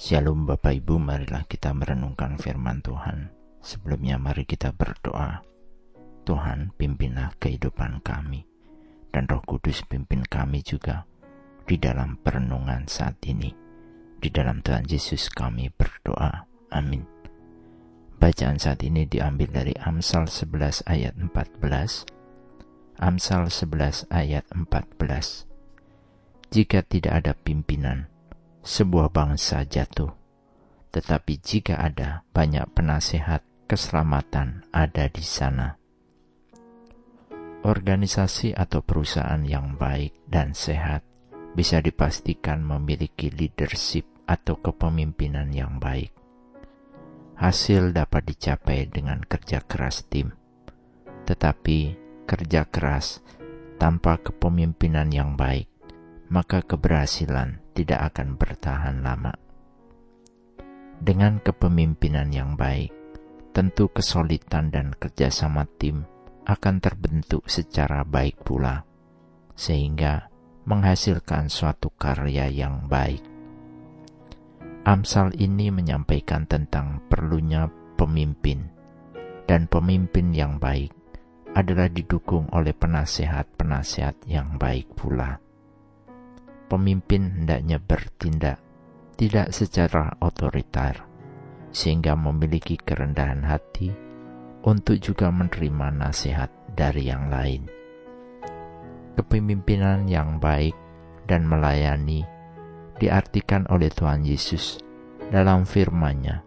Shalom Bapak Ibu, marilah kita merenungkan firman Tuhan. Sebelumnya mari kita berdoa. Tuhan, pimpinlah kehidupan kami. Dan roh kudus pimpin kami juga di dalam perenungan saat ini. Di dalam Tuhan Yesus kami berdoa. Amin. Bacaan saat ini diambil dari Amsal 11 ayat 14. Amsal 11 ayat 14. Jika tidak ada pimpinan, sebuah bangsa jatuh. Tetapi jika ada banyak penasehat, keselamatan ada di sana. Organisasi atau perusahaan yang baik dan sehat bisa dipastikan memiliki leadership atau kepemimpinan yang baik. Hasil dapat dicapai dengan kerja keras tim, tetapi kerja keras tanpa kepemimpinan yang baik, maka keberhasilan tidak akan bertahan lama. Dengan kepemimpinan yang baik, tentu kesulitan dan kerjasama tim akan terbentuk secara baik pula, sehingga menghasilkan suatu karya yang baik. Amsal ini menyampaikan tentang perlunya pemimpin, dan pemimpin yang baik adalah didukung oleh penasehat-penasehat yang baik pula pemimpin hendaknya bertindak tidak secara otoriter, sehingga memiliki kerendahan hati untuk juga menerima nasihat dari yang lain. Kepemimpinan yang baik dan melayani diartikan oleh Tuhan Yesus dalam firman-Nya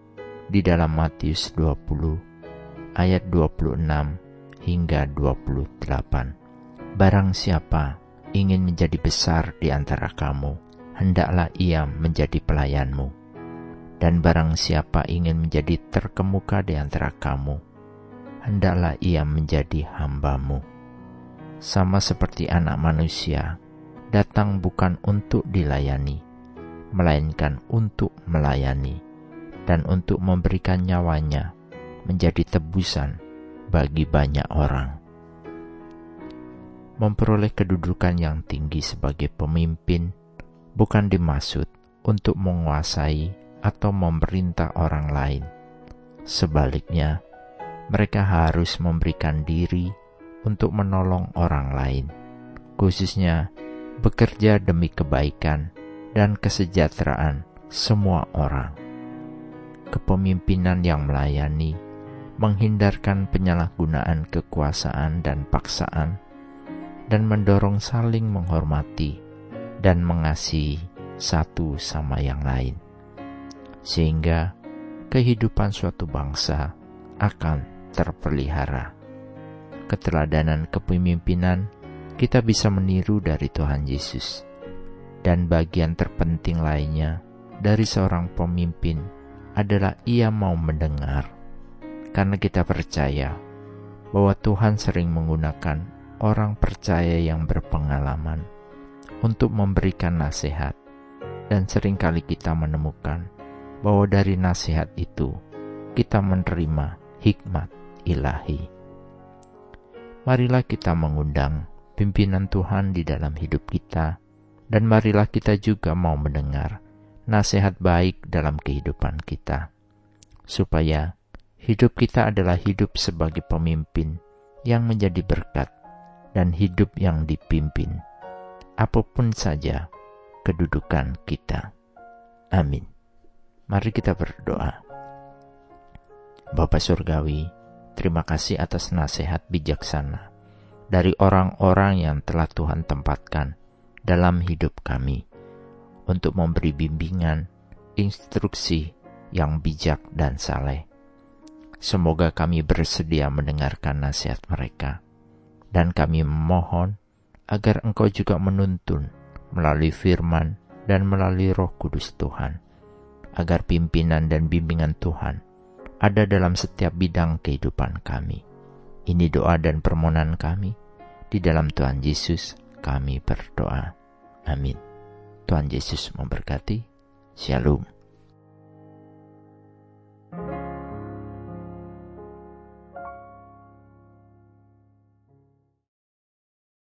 di dalam Matius 20 ayat 26 hingga 28. Barang siapa ingin menjadi besar di antara kamu, hendaklah ia menjadi pelayanmu. Dan barang siapa ingin menjadi terkemuka di antara kamu, hendaklah ia menjadi hambamu. Sama seperti anak manusia, datang bukan untuk dilayani, melainkan untuk melayani, dan untuk memberikan nyawanya menjadi tebusan bagi banyak orang memperoleh kedudukan yang tinggi sebagai pemimpin bukan dimaksud untuk menguasai atau memerintah orang lain. Sebaliknya, mereka harus memberikan diri untuk menolong orang lain, khususnya bekerja demi kebaikan dan kesejahteraan semua orang. Kepemimpinan yang melayani menghindarkan penyalahgunaan kekuasaan dan paksaan dan mendorong saling menghormati dan mengasihi satu sama yang lain, sehingga kehidupan suatu bangsa akan terpelihara. Keteladanan kepemimpinan kita bisa meniru dari Tuhan Yesus, dan bagian terpenting lainnya dari seorang pemimpin adalah ia mau mendengar, karena kita percaya bahwa Tuhan sering menggunakan orang percaya yang berpengalaman untuk memberikan nasihat, dan sering kali kita menemukan bahwa dari nasihat itu kita menerima hikmat ilahi. Marilah kita mengundang pimpinan Tuhan di dalam hidup kita, dan marilah kita juga mau mendengar nasihat baik dalam kehidupan kita, supaya hidup kita adalah hidup sebagai pemimpin yang menjadi berkat dan hidup yang dipimpin, apa pun saja kedudukan kita. Amin. Mari kita berdoa. Bapak Surgawi, terima kasih atas nasihat bijaksana dari orang-orang yang telah Tuhan tempatkan dalam hidup kami untuk memberi bimbingan, instruksi yang bijak dan saleh. Semoga kami bersedia mendengarkan nasihat mereka dan kami memohon agar Engkau juga menuntun melalui firman dan melalui roh kudus Tuhan, agar pimpinan dan bimbingan Tuhan ada dalam setiap bidang kehidupan kami. Ini doa dan permohonan kami. Di dalam Tuhan Yesus kami berdoa. Amin. Tuhan Yesus memberkati. Shalom.